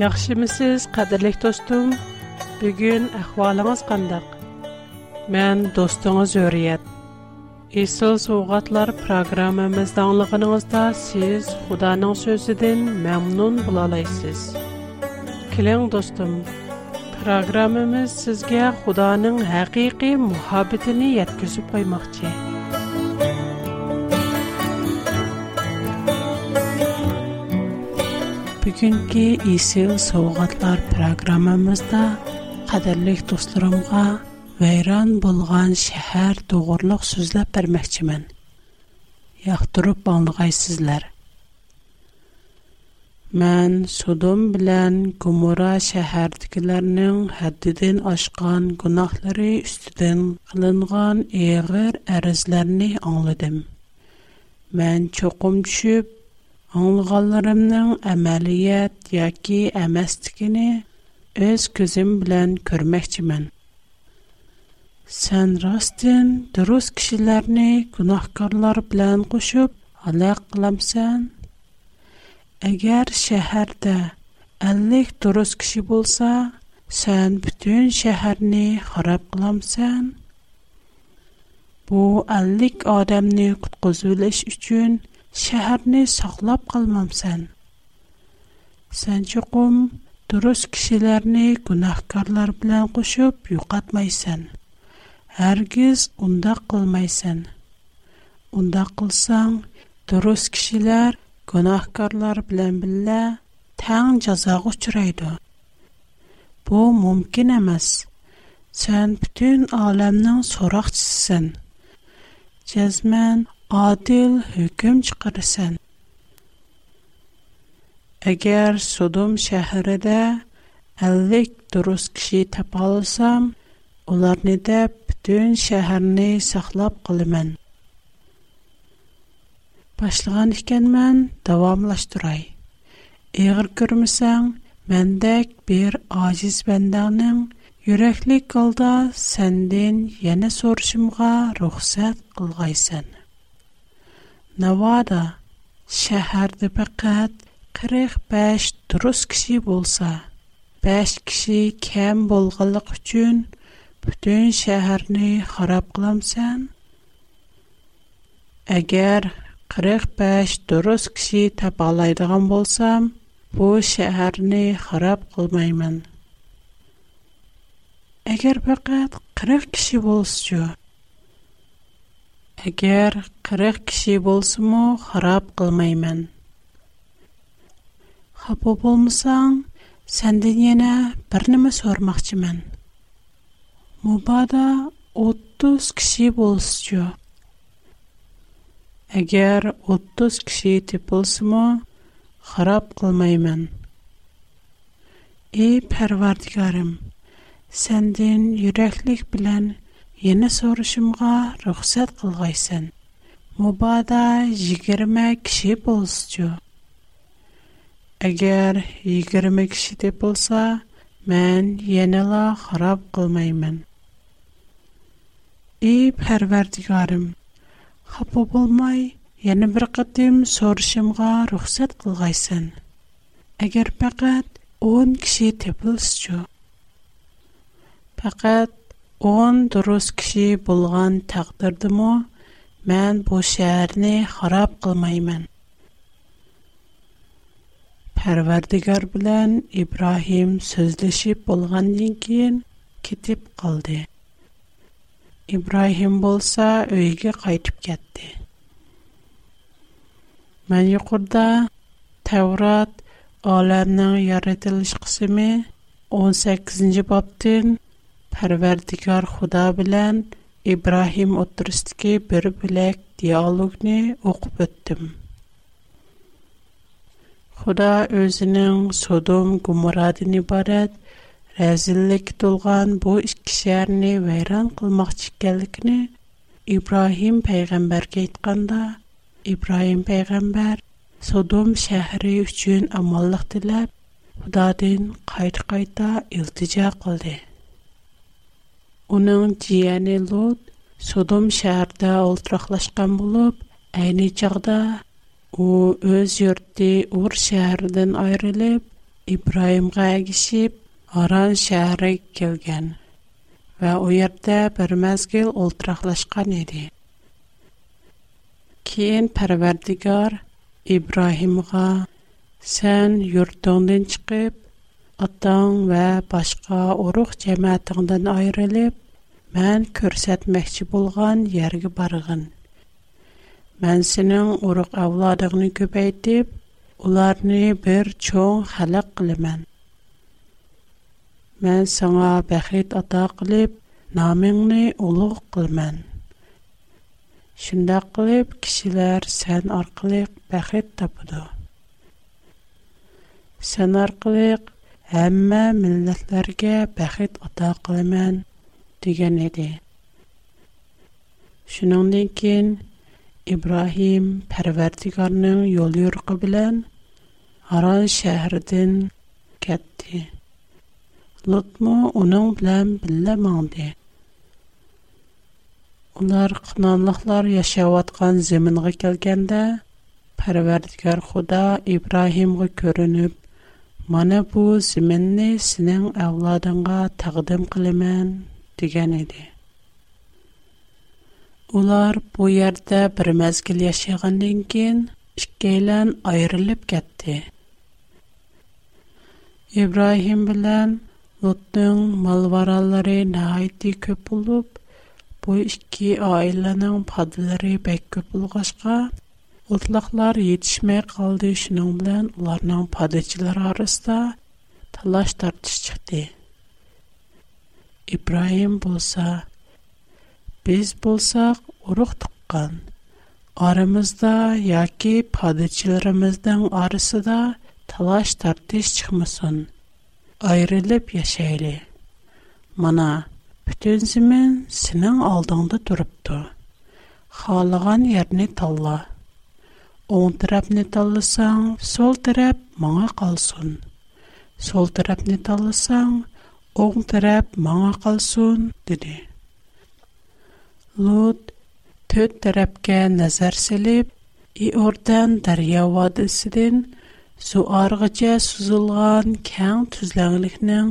Yaxşı mı siz, qədirlik dostum? Bügün əxvalınız qandaq. Mən dostunuz öryət. İsıl soğatlar proqramımız danlıqınızda siz xudanın sözüdən məmnun bulalaysız. Kilən dostum, proqramımız sizgə xudanın həqiqi mühabitini yətküsü paymaqcəyək. Бүгенге исел сауғатлар программамызда қадірлік достырымға вайран болған шахар тоғырлық сөзләп бермекчімін. Яқтырып балнығай сізлер. Мән судым білән күмура шәһәрдікілерінің хәддіден ашқан күнақлары үстіден қылынған еғір әрізлеріні аңлыдым. Мән чоқым түшіп, Аңлағанларымның әмәлият яки әмәстігіні өз көзім білән көрмәкчімін. Сән растын дұрыс кішілерні күнахкарлар білән қошып, алақ қыламсан. Әгәр шәһәрдә 50 дұрыс кіші болса, сән бүтін шәһәрні харап қыламсан. Bu 50 адамны құтқызулыш үшін şəhərini sağlab qalmamsan. Sən çoxum durus kişilərini günahkarlar bilan qoşub yo'qatmaysan. Hərgiz unda qılmaysan. Unda qılsan, durus kişilər günahkarlar bilan billə təng cəzağa uçraydı. Bu mümkün emas. Sən bütün aləmin soraqçısısan. Cəzmən adil hökm çıxarsan. Əgər Sodom şəhərində 50 durus kişi tapalsam, onları da bütün şəhərni saxlab qılımən. Başlığan ikən mən davamlaşdıray. Əgər görməsən, məndək bir aciz bəndanın yürəklik qalda səndin yenə soruşumğa ruxsat qılğaysan.'' Навада шәһәрдә фақат 45 дұрыс кеше болса. 5 кеше кем булганлык өчен бүтән шәһәрне харап кыламсан? Әгәр 45 дурыс кеше табалайдыган болсам, бұл шәһәрне харап қылмаймын. Әгәр фақат 40 кеше булсачу, Әгер 40 kişi болсу му, харап қылмай ман. Хапу болмасан, сандын ене бірні 30 kişi болсу джо. Әгер 30 киши тип болсу му, харап қылмай ман. Ей, парвардикарым, Яна сұрышымға рұқсат қылғайсын. Мұбада 20 кіші болсычу. Әгер 20 кіші деп болса, мән еніла қырап қылмаймын. Ей пәрвердігарым, қапы болмай, яны бір қытым сұрышымға рұқсат қылғайсын. Әгер пәкәт 10 кіші деп болсычу. 10 durust kishi bo'lgan taqdirdimi men bu shaharni xarob qilmayman parvardigor bilan ibrohim so'zlashib bo'lgandan keyin ketib qoldi ibrohim bo'lsa uyiga qaytib ketdi man yuqorida tavrat olamning yaratilish qismi 18 sakkizinchi bobdan Pərverdigar Xuda bilən İbrahim oturusidagi bir bilək dialoqni o'qib o'tdim. Xuda o'zining Sodom Gomorradan iborat razillik to'lgan bu ikki shaharni vayron qilmoqchi ekanligini İbrahim payg'ambarga aytganda İbrahim payg'ambar Sodom shahri uchun omonlik tilab Xudodan qayta-qayta iltijo qildi. Оның жиәні Лот Содом шәһәрдә ултырақлашқан болып, әйне чағда у өз йорты Ур шәһәрдән айрылып, Ибраимга әгишип, Аран шәһәре килгән. Ва у йортта бер мәзгил ултырақлашқан иде. Кейін Пәрвәрдигар Ибраимга: "Сән йортыңдан чыгып, атан ва башка урук жамаатыңдан айрылып мен көрсөтмөкчө болгон жерге баргын. Мен сенин урук авлодуңду көбөйтүп, уларны бир чоң халак кылам. Мен саңа бахыт ата кылып, атыңды улук кылам. Шүндөк кылып, кишилер сен аркылы бахыт табады. Сен аркылы әмма милләтләргә бәхет ата кылмен дигән иде. Шуныңдан кин Ибраһим Пәрвәрдигарның юл юрыгы белән Аран шәһәрдән кетти. Лотмо уның белән биллә маңды. Улар кынанлыклар яшәваткан зәминге килгәндә Пәрвәрдигар Худа Ибраһимга көренеп Мана бу сименне синең авладыңга тагдим кылыман дигән иде. Улар бу ярдә бер мәзгил яшәгәндән кин икәйлән айрылып кетте. Ибраһим белән Лотның малваралары нәйти көп булып, бу ике айланың падлары бәк көп Otlaqlar yetişməyə qaldı, şunun bilən onların padəçilər arasında talaş tartış çıxdı. İbrahim bolsa, biz bolsaq uruq tıqqan, aramızda ya ki padəçilərimizdən arasında talaş tartış çıxmasın, ayrılıb yaşayılı. Mana, bütün zimin sinin aldığında durubdu. Xalığan оң тарап не талысан, сол тарап маңа қалсын. Сол тарап не талысан, оң тарап маңа қалсын, диди. Лут төт тарапке назар силип, и ордан дария вадынсидин, су арғыце сузылған каң тузланлихнин,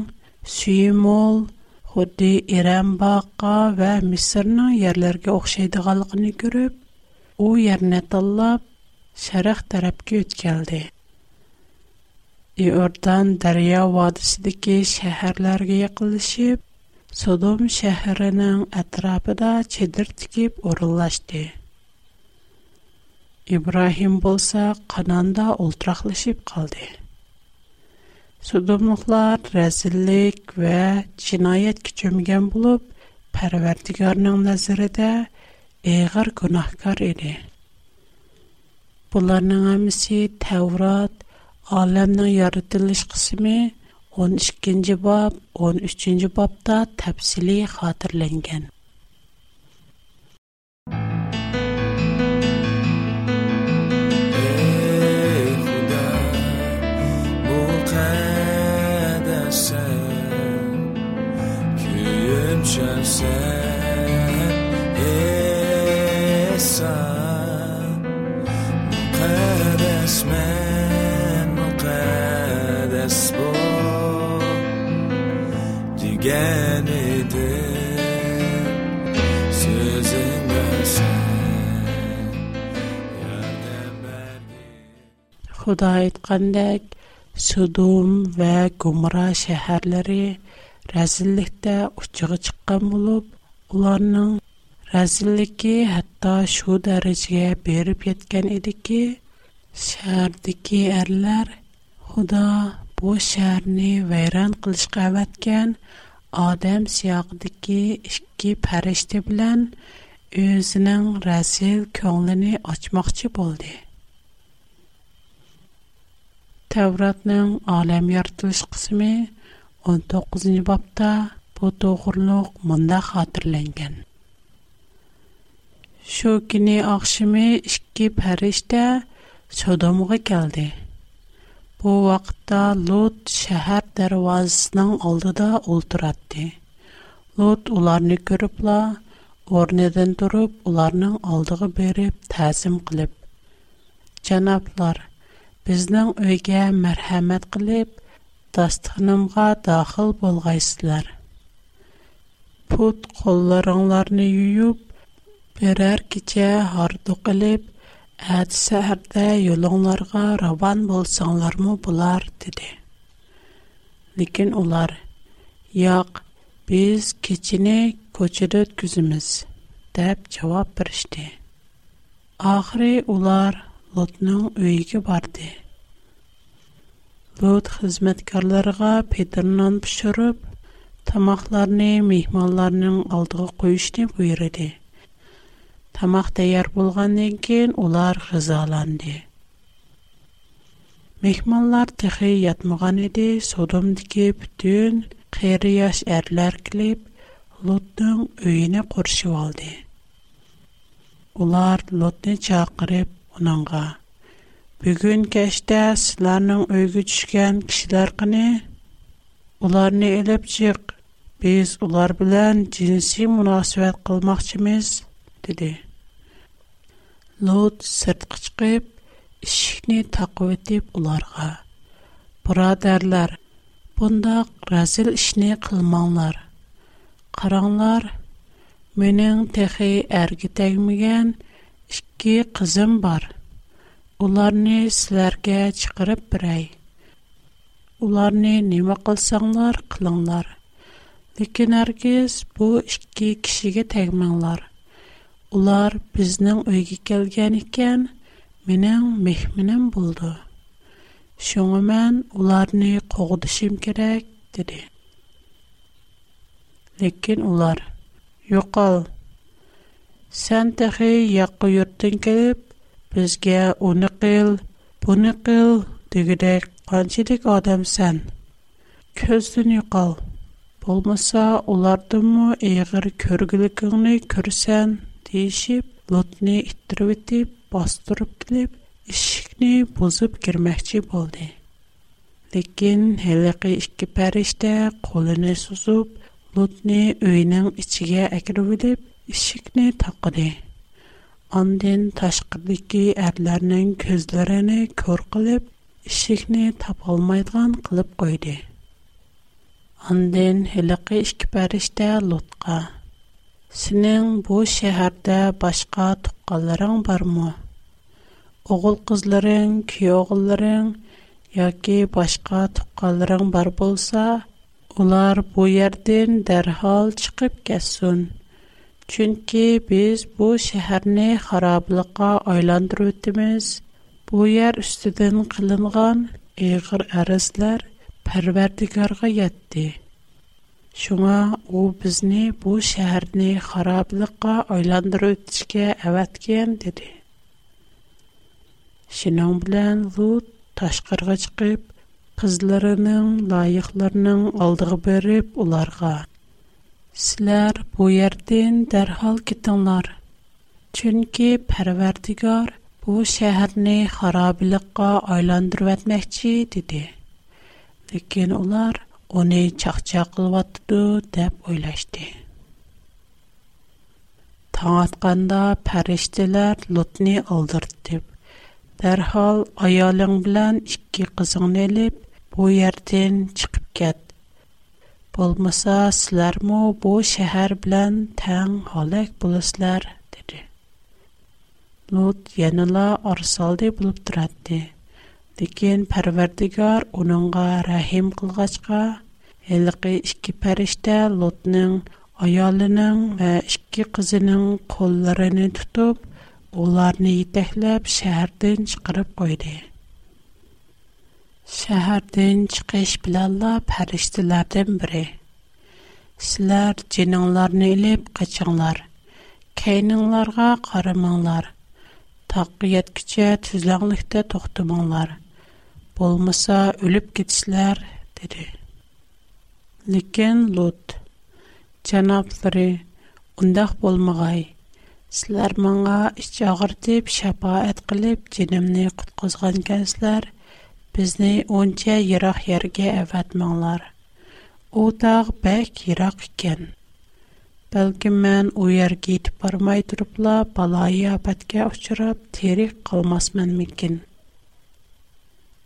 сүйі мол, худи иранбақа ва мисырнын ярларги оқшайды ғалғыни күріп, оу ярна таллап, şərq tərəfə ötkəldi. İordan daryo vodisidagi shaharlarga yaqinlashib, Sodom shahrining atrofida chedir tikib o'rinlashdi. İbrahim bolsa Kananda ultraqlaşıb qaldı. Sudomluqlar rəzillik və cinayət küçümgən bulub, Pərverdigarının nəzərində əğir günahkar idi. Bunlarning hammasi Tavrat, olamning yaratilish qismi 12-ci bab, 13-cü babda təfsili xatırlanğan. Muqaddas, kuyun Гэн еді, сөзің бәрсен, Ян дэм бәрді... Худа айтқандэк, Судум вэ гумра шэхэрлэри Рәзіліктэ учығы чықам улыб, Уларның рәзілікі хатта шу дәріжіе Беріп еткен еді ки, Шэхэрдіки әрлэр, Худа бұ шэхэрни odam siyoqidagi ikki farishta bilan o'zining rasil ko'nglini ochmoqchi bo'ldi tavratning olam yoritilish qismi 19 bobda bu to'g'riliq munda xotirlangan shu kuni oqshimi ikki farishta sodomga keldi Бу вакта Лут шәһәр дәвазның алдыда ултырады. Лут уларны күріп, ла, орнедән турып, уларның алдыга берип, тәсим кылып. Чанаплар безнең үегә мархәмәт кылып, тастыхнамга даخل булгаисләр. Пут кулларыңларны йуйып, берәр кичә гарды кылып Әт сәһәрдә юлыңларға раван болсаңлармы бұлар, деді. Лекен олар, яқ, біз кечіне көчеді өткізіміз, деп жауап бірішті. Ахри олар Лотның өйгі барды. Лот қызметкарларға петерінан пүшіріп, тамақларыны мейхмаларының алдығы қойышты бұйырыды. Tamaq tayyor bo'lgandan keyin ular g'izalandi. Mehmonlar texi yatmagan edi, Sodomdagi butun qeri yosh erlar kelib Lotning uyini qurishib oldi. Ular Lotni chaqirib, uningga Bugun kechda sizlarning uyga tushgan kishilar qani? Ularni elib chiq. Biz ular bilan jinsiy munosabat qilmoqchimiz. деді. Лот сұрт қычқып, ішіне тақу өтіп ұларға. Бұра дәрлер, бұнда қразіл ішіне қылманлар. Қаранлар, менің текі әргі тәгімеген ішке қызым бар. Оларны сілерге чықырып бірай. Оларны неме қылсаңлар, қылыңлар. Лекен әргіз бу ішке кішіге тәгіменлар. Улар безнең өйгә келгән икән, менәм мехминем булды. Шуңа мен уларны когдышым керек, диде. Ләкин улар: "Юкал. Сән тәхи якы йорттан килеп, безгә уны кыл, буны кыл" дигәдә канчылык адам сән. Көзен юкал. Булмаса, улардымы эгер көргүлекне күрсәң, deyishib lotni ittirib bostirib kelib eshikni buzib kirmoqchi bo'ldi lekin haliqi ikki farishta qo'lini suzib lutni uyning ichiga akirvilib eshikni taqidi ondin tashqidagi erlarning ko'zlarini kör qilib eshikni topolmaydigan qilib qo'ydi ondin haliqi ikki farishta lutqa Синең бу шәһәрдә башка тукканларың бармы? Оғыл кызларың, киёгларың яки башка тукканларың бар булса, Олар бу ярдан дәрхал чыгып кәсүн. Чөнки без бу шәһәрне харабылыкка айландырып үтәбез. Бу яр үстедән кылынган эгер арызлар Пәрвәрдигарга ятты. Шуңа ул безне бу шәһәрне хараплыкка айландыру үтешкә әвәткән, диде. Шинам белән Лут ташкырга чыгып, кызларының лайыкларының алдыгы берип уларга: "Сизләр бу ярдан дәрхал китеңнар. Чөнки Парвардигар бу шәһәрне хараплыкка айландырып әтмәкче", диде. Ләкин олар uni chaqchaq qilyotdi deb o'ylashdi tong otqanda farishtalar lutni oldirtib darhol ayoling bilan ikki qizingni olib bu yerdan chiqib ket bo'lmasa sizlarmi bu shahar bilan tang halak bo'lasizlar dedi lut yanala orsoldi bo'lib turadi Декен фарварттыгар унанга рахим кылгачқа элике эки периште Лотның аялының һәм 2 кызының кулларын тутып, уларны йетеклеп шәһәрдән чыкырып койды. Шәһәрдән чыкеш белән ла периштеләрдән бере: "Сизләр җиңелләрне алып качаңлар? Кәйнеңләргә карамаңнар. Таҡкыйәт кичә төзләнгликдә болмаса өліп кетсілер, деді. Лекен лот, жанаптыры, ұндақ болмағай, сілер маңа іш ағыр деп, шапа әткіліп, женімні құтқызған онча ерақ ерге әвәт маңлар. О тағы бәк ерақ екен. Бәлкім мән ой ерге етіп бармай тұрыпла, балайы апәтке ұшырап, терек қалмас мән мекін.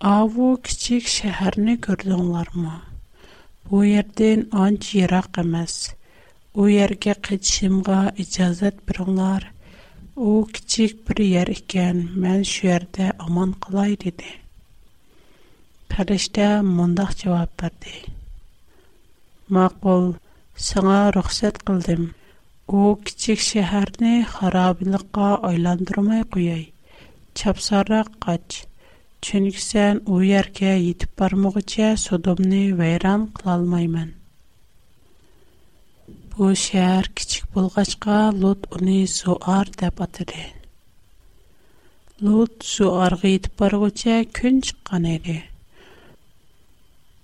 Аву кичик шәһәрне күрдеңләрме? Бу ердән анч ерак эмас. У ергә кичимгә иҗазат бирңләр. У кичик бер яр икән, мен шу ердә аман кылай диде. Фәрештә мондак җавап берде. Мақул, сиңа рөхсәт кылдым. У кичик шәһәрне харабилыкка ойландырмай куяй. Чапсарак кач. chunki sen u yerga yetib bormog'icha вайран vayron qilolmayman bu shahar kichik bo'lg'achqa lut uni suar deb atadi lut suarga yetib borg'icha kun chiqqan edi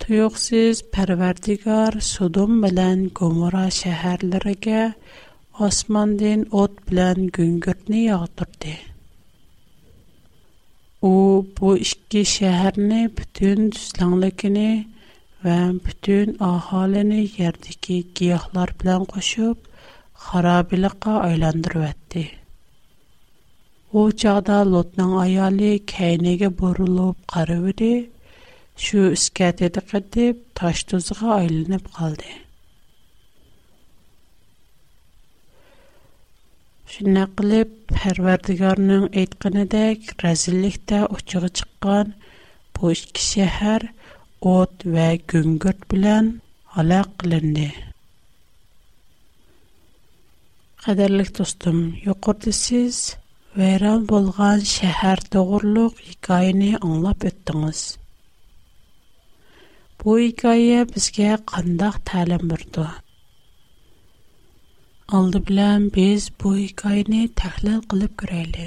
tuyuqsiz parvardigor sudum bilan gomora shaharlariga osmondan o't белән gungurtni yog'dirdi O bu iki şəhərni bütün düzlənglikini və bütün əhalini yerdəki giyahlar bilan qoşub xarabiliqə aylandırıbətdi. O çağda Lotnun ayalı Kəynəyə burulub qarıvdı. Şu iskətədə qədib taş tuzğa aylınıb qaldı. Şunday qılıb, Pərverdigarının aytqanidək rəzillikdə uçuğa çıqqan bu iki şəhər ot və güngürt bilən halaq qılındı. Qadirlik dostum, yuqurdu siz vəyran bolğan şəhər doğruluq hekayəni anlap ötdünüz. Bu hekayə bizə qandaq təlim birdi. алды белән без бу хикаяне тәхлил кылып күрәле.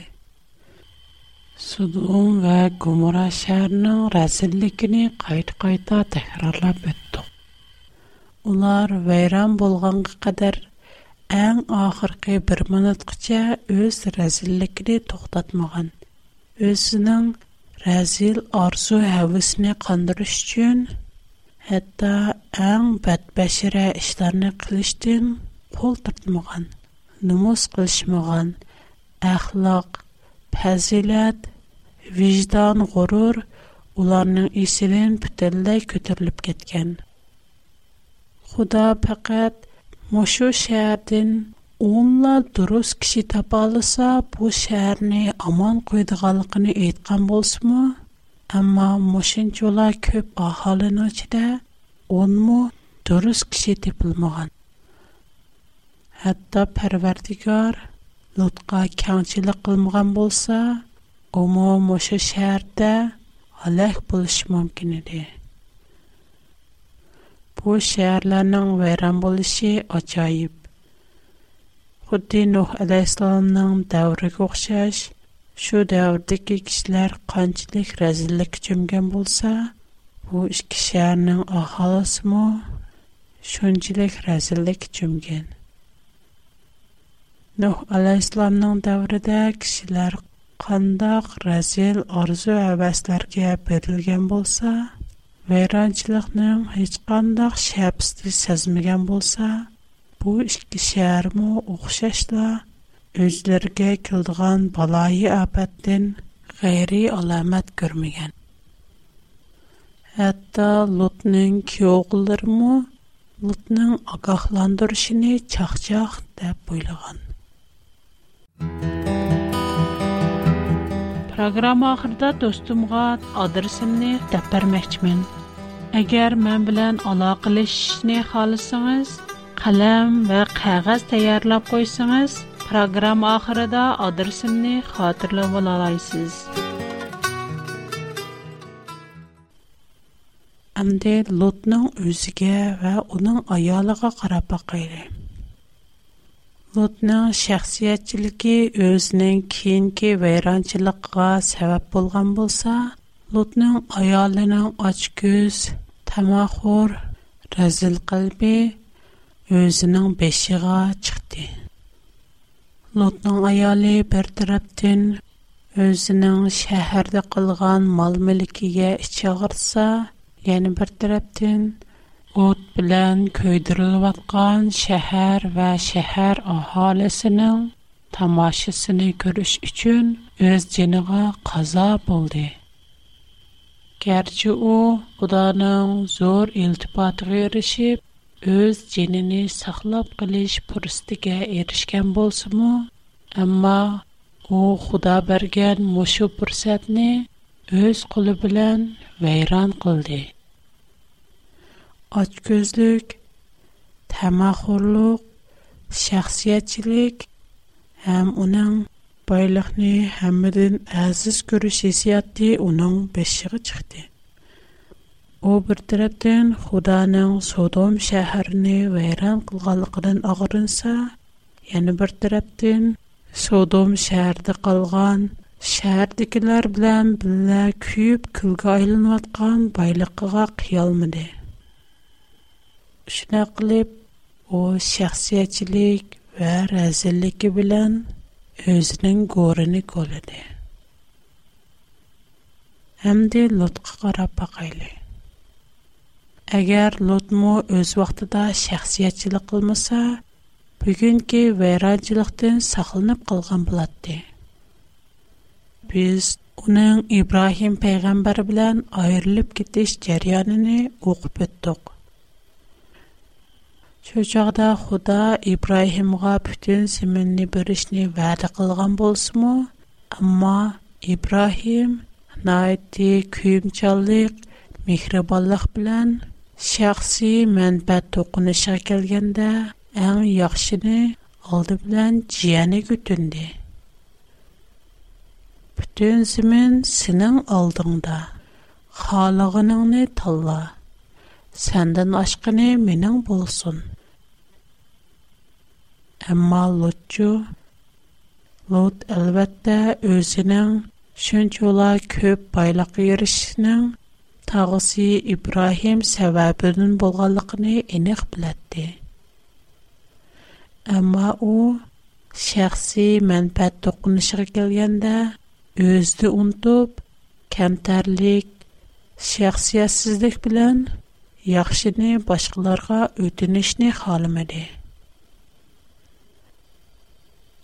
Судун ва Гумара шәһәренең рәсиллекене кайт-кайта тәкрарлап беттек. Улар вайран булганга кадәр әң ахыркы бер минутқача өз рәсиллекене тоқтатмаган. Өзінің рәзил арзу әвісіне қандырыш үшін, әтті әң бәтбәшірі іштарыны қылыштың пол тартмаган, нумус кылышмаган, ахлак, фазилат, виждан, гурур уларның исерен бүтәлләй көтерлеп кеткен. Худа пәкәт мошу шәһәрдән онла дурус киши тапалыса бу шәһәрне аман куйдыганлыгын әйткән булсымы? Әмма мошинчула көп ахалыны ичидә онмы дурус киши тапылмаган. Hətta Pərverdigar Lutqa kəngçilik qılmagan bolsa, omo moşa şəhərdə halak buluş mümkün idi. Bu şəhərlərin vəyran buluşu acayib. Xuddi Nuh əleyhissalamın dövrünə oxşar, shu davrdagi kishilar qanchalik razillikka cho'mgan bo'lsa bu ikki shaharning aholisimi shunchalik razillikka cho'mgan Нух аля исламның дәwrәдә кишләр қандақ, разель, орзу әвәсләргә берілгән булса, вераҗлычны һич қандақ шәбс ди сәзмгән булса, бу ик кишәр мо оохшаш да, үзләргә килгән балай апаттан гәйри аламат кirmгән. Хәтта лутның кәүгләр Лутның агахландырышыны чах-чах деп уйлаган Программа ахырда достумга адресимni deb bermoqchiman. Agar men bilan aloqalashishni xohlasangiz, qalam va qog'oz tayyorlab qo'ysangiz, programma oxirida adresimni xotirlab olasiz. Amdi Lotning o'ziga va uning ayoliga qarab boqaylik. Lotning şəxsiyyətçiliki özünün keyinki vəyrançılıqqa səbəb bolğan bolsa, Lotning ayalının açgöz, tamaxur, rəzil qalbi özünün beşiğə çıxdı. Lotning ayali bir tərəfdən özünün şəhərdə qılğan mal-mülkiyə içi ağırsa, yəni bir tərəfdən ot bilan köydürülüyotgan şəhər və şəhər əhalisinin tamaşasını görüş üçün öz ciniga qaza buldu. Gerçi o Xudanın zor iltifatına erişib öz cinini saqlab qilish fürsətiga erişgan bolsa-mı, amma o Xuda bergan mushu fürsətni öz qulu bilan vayron qildi açgözlük, təmaxurluq, şəxsiyyətçilik həm onun boyliqni hammadan aziz ko'rish hissiyati uning beshig'i chiqdi u bir tarafdan xudoning sodom shahrini vayron qilganligidan og'rinsa yana yəni bir tarafdan sodom shahrida qolgan shahardagilar bilan birga kuyib kulga aylanayotgan boyliqiga qiyolmidi shuna qilib u shaxsiyatchilik va razilligi bilan o'zining go'rini ko'ladi hamdi lutga qarab boqayli agar lutmu o'z vaqtida shaxsiyatchilik qilmasa bugungi vayronchilikdan saqlanib qolgan bo'ladi biz uning ibrohim payg'ambar bilan ayrilib ketish jarayonini o'qib o'tdiq Чоцағда худа Ибрайхимға бүтін зимынни бір ішни вәді қылған болсыму, амма Ибрайхим, наидди күйімчалық, михрибалық білян, шақси мәнбәт токуныша келгенді аң яхшыни алды білян джияни күтінди. Бүтін зимын сінің алдыңда, халығыныңни талла, səndən aşqını mənim bolsun. Əmma Lutcu, Lut əlbəttə özünün şünçola köp baylaq yerişinin tağısı İbrahim səbəbinin bolğanlığını eniq bilətdi. Əmma o, şəxsi mənfəət toqunuşuğa gəlgəndə özünü unutub, kəmtərlik, şəxsiyyətsizlik bilən яхшыны башкаларга үтүнүшне халымыды.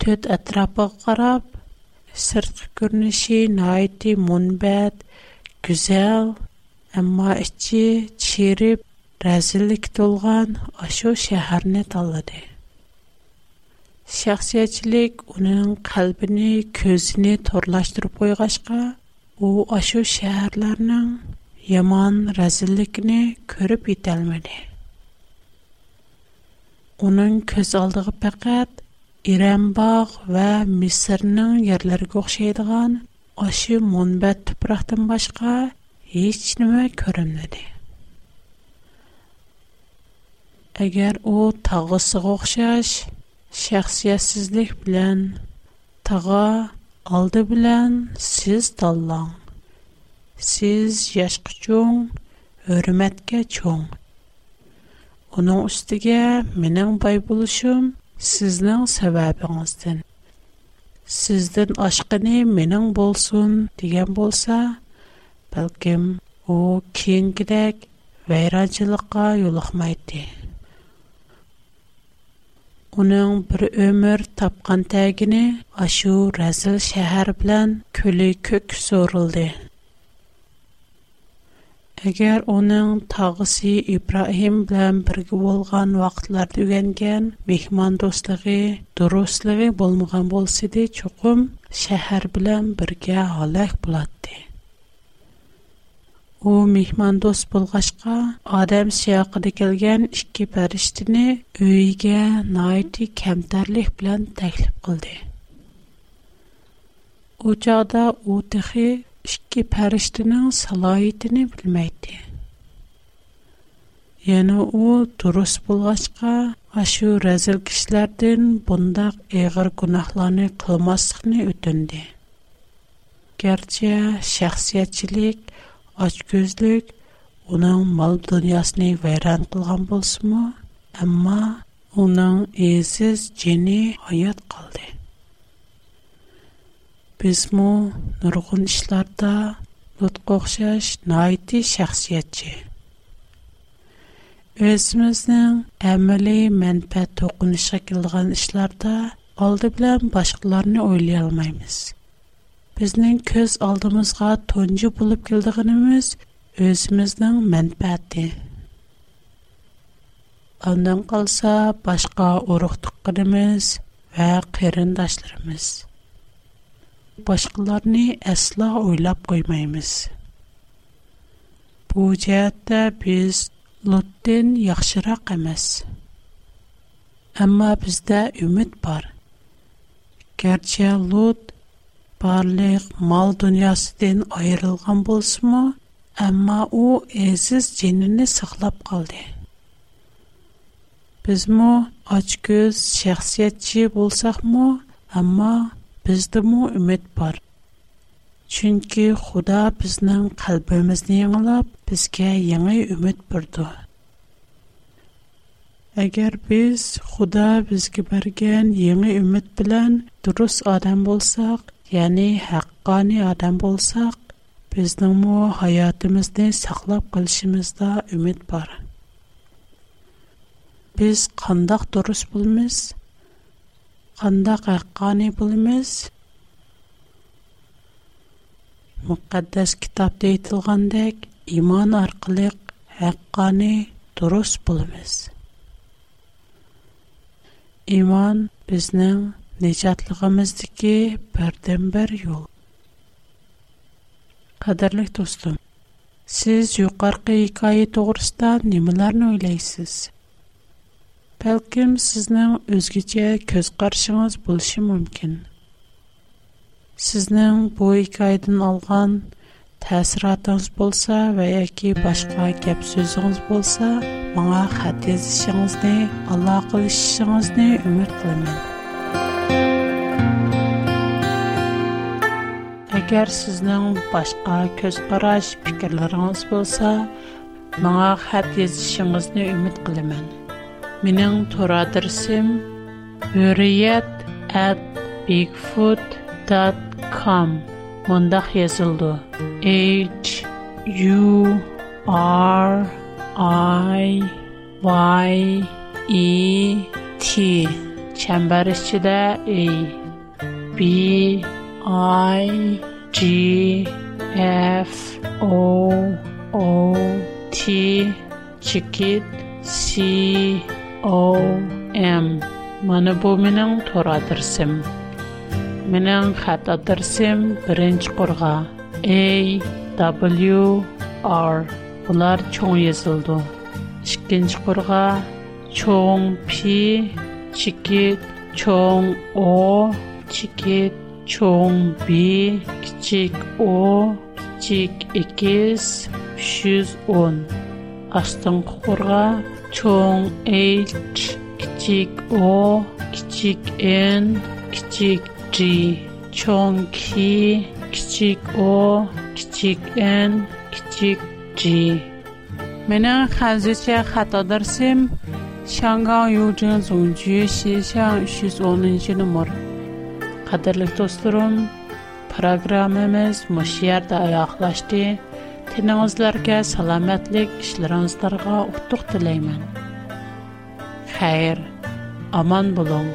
Төт атрапы карап, сырткы көрүнүшү найти мунбат, гүзел, амма ичи чирип, разылык толган ашу шаһарны талады. Шәхсиятчилек уның калбыны, көзіне торлаштырып қойғашқа, о ашу шәһәрләрнең yaman rəzillikni görüb yetəlmədi. Onun köz aldığı fəqət İrəmbağ və Misirnin yerlərinə oxşaydığan aşı monbət tupraqdan başqa heç nə görünmədi. Əgər o tağısığa oxşaş, şəxsiyyətsizlik bilən tağa aldı bilən siz dallan. Сіз яшк чон, өрімәтке чон. Оның үстіге менен байболушым сізден сабабыңыздын. Сізден ашқыни менен болсун диген болса, Балгим, о кейін гидек вайранчылыка юлыхмайды. Оның бір өмір тапған тәгіні ашу рәзіл шәхар білян көлі көк зорылдын. Әгәр оның тагысы Ибраһим белән бергә булган вакытларда үгәнгән мехман дуслыгы, дуруслыгы булмаган булса ди, чукым шәһәр белән бергә халак булатты. У мехман дус булгачка, адам сиякыда килгән ике фәриштәне өйгә найти кәмтәрлек белән тәклиф кылды. У чагда у тихи ikki farishtaning saloyitini bilmaydi yana u durust bo'lg'achqa ashu razil kishilardan bundoq ig'ir gunohlarni qilmaslikni o'tindi garchi shaxsiyatchilik ochko'zlik uning mol dunyosini vayron qilgan bo'lsinmi ammo uning eziz jini hayot qoldi Бизмо нургун ишларда нутқа оқшаш найти шахсиятчи. Өзімізнің әмілі мәнпә тоқынышы келдіған ішларда алды білән башқыларыны ойлай алмаймыз. Біздің көз алдымызға тонжы болып келдіғініміз өзіміздің мәнпәті. Ондан қалса башқа ұрықтыққынымыз вә қиырындашларымыз. Өзіміздің boshqalarni aslo o'ylab qo'ymaymiz bu jihatda biz lutdan yaxshiroq emas ammo bizda umid bor garchi lut barliq mal dunyosidan ayrilgan bo'lsinmi ammo u aziz jinini saqlab qoldi bizmi ochko'z shaxsiyatchi bo'lsaqmi ammo біздімі үміт бар. Чүнкі худа бізнің қалбымызды еңіліп, бізге еңі үміт бірді. Әгер біз худа бізге берген еңі үміт дұрыс адам болсақ, яны хаққаны адам болсақ, біздің мұ хайатымызды сақлап қылшымызда үміт бар. Біз қандақ дұрыс бұлмыз – Қанда ға ға не буліміз? Муқаддас кітап дейтілғандыг, иман арқылыг ға ға не дурус буліміз. Иман бізнің нежатлығымыздыки бәрденбәр юл. Қадарлық тостум, сіз юкарғы икаи тоғырстан немилар нь ойлайсиз. Бәлкім сізнің өзгече көз қаршыңыз болшы мүмкін. Сізнің бұл хикаядан алған тәсіратыңыз болса вә яки башқа кәп сөзіңіз болса, маңа хат язышыңызны, Алла қылышыңызны үміт қылымен. Әгер сізнің башқа көз қараш пікірлеріңіз болса, маңа хат язышыңызны қылымен. Минең тора at bigfoot.com. мондах yazıldı. H U R I Y E T çember içinde E B I G F O O T çikit C OM әм, мана бу менің тора Менің хат адырсым құрға. A, W, R. Бұлар чоң езілді. Шықкенші құрға чоң P, чекет, чоң O, чекет, чоң B, кичек O, кичек X, 310. astınqı qurğa cho'ng h kichik o kichik n kichik g cho'ng K, kichik o kichik n kichik g mening hanzicha xato darsim shangang yujin zongju shishang 310 numar qadrli do'stlarim programmamiz mush yerda oyoqlashdi Тиңізлерге саламатлик ішлеріңіздарға ұқтық тілеймін. Хайр, аман болуң.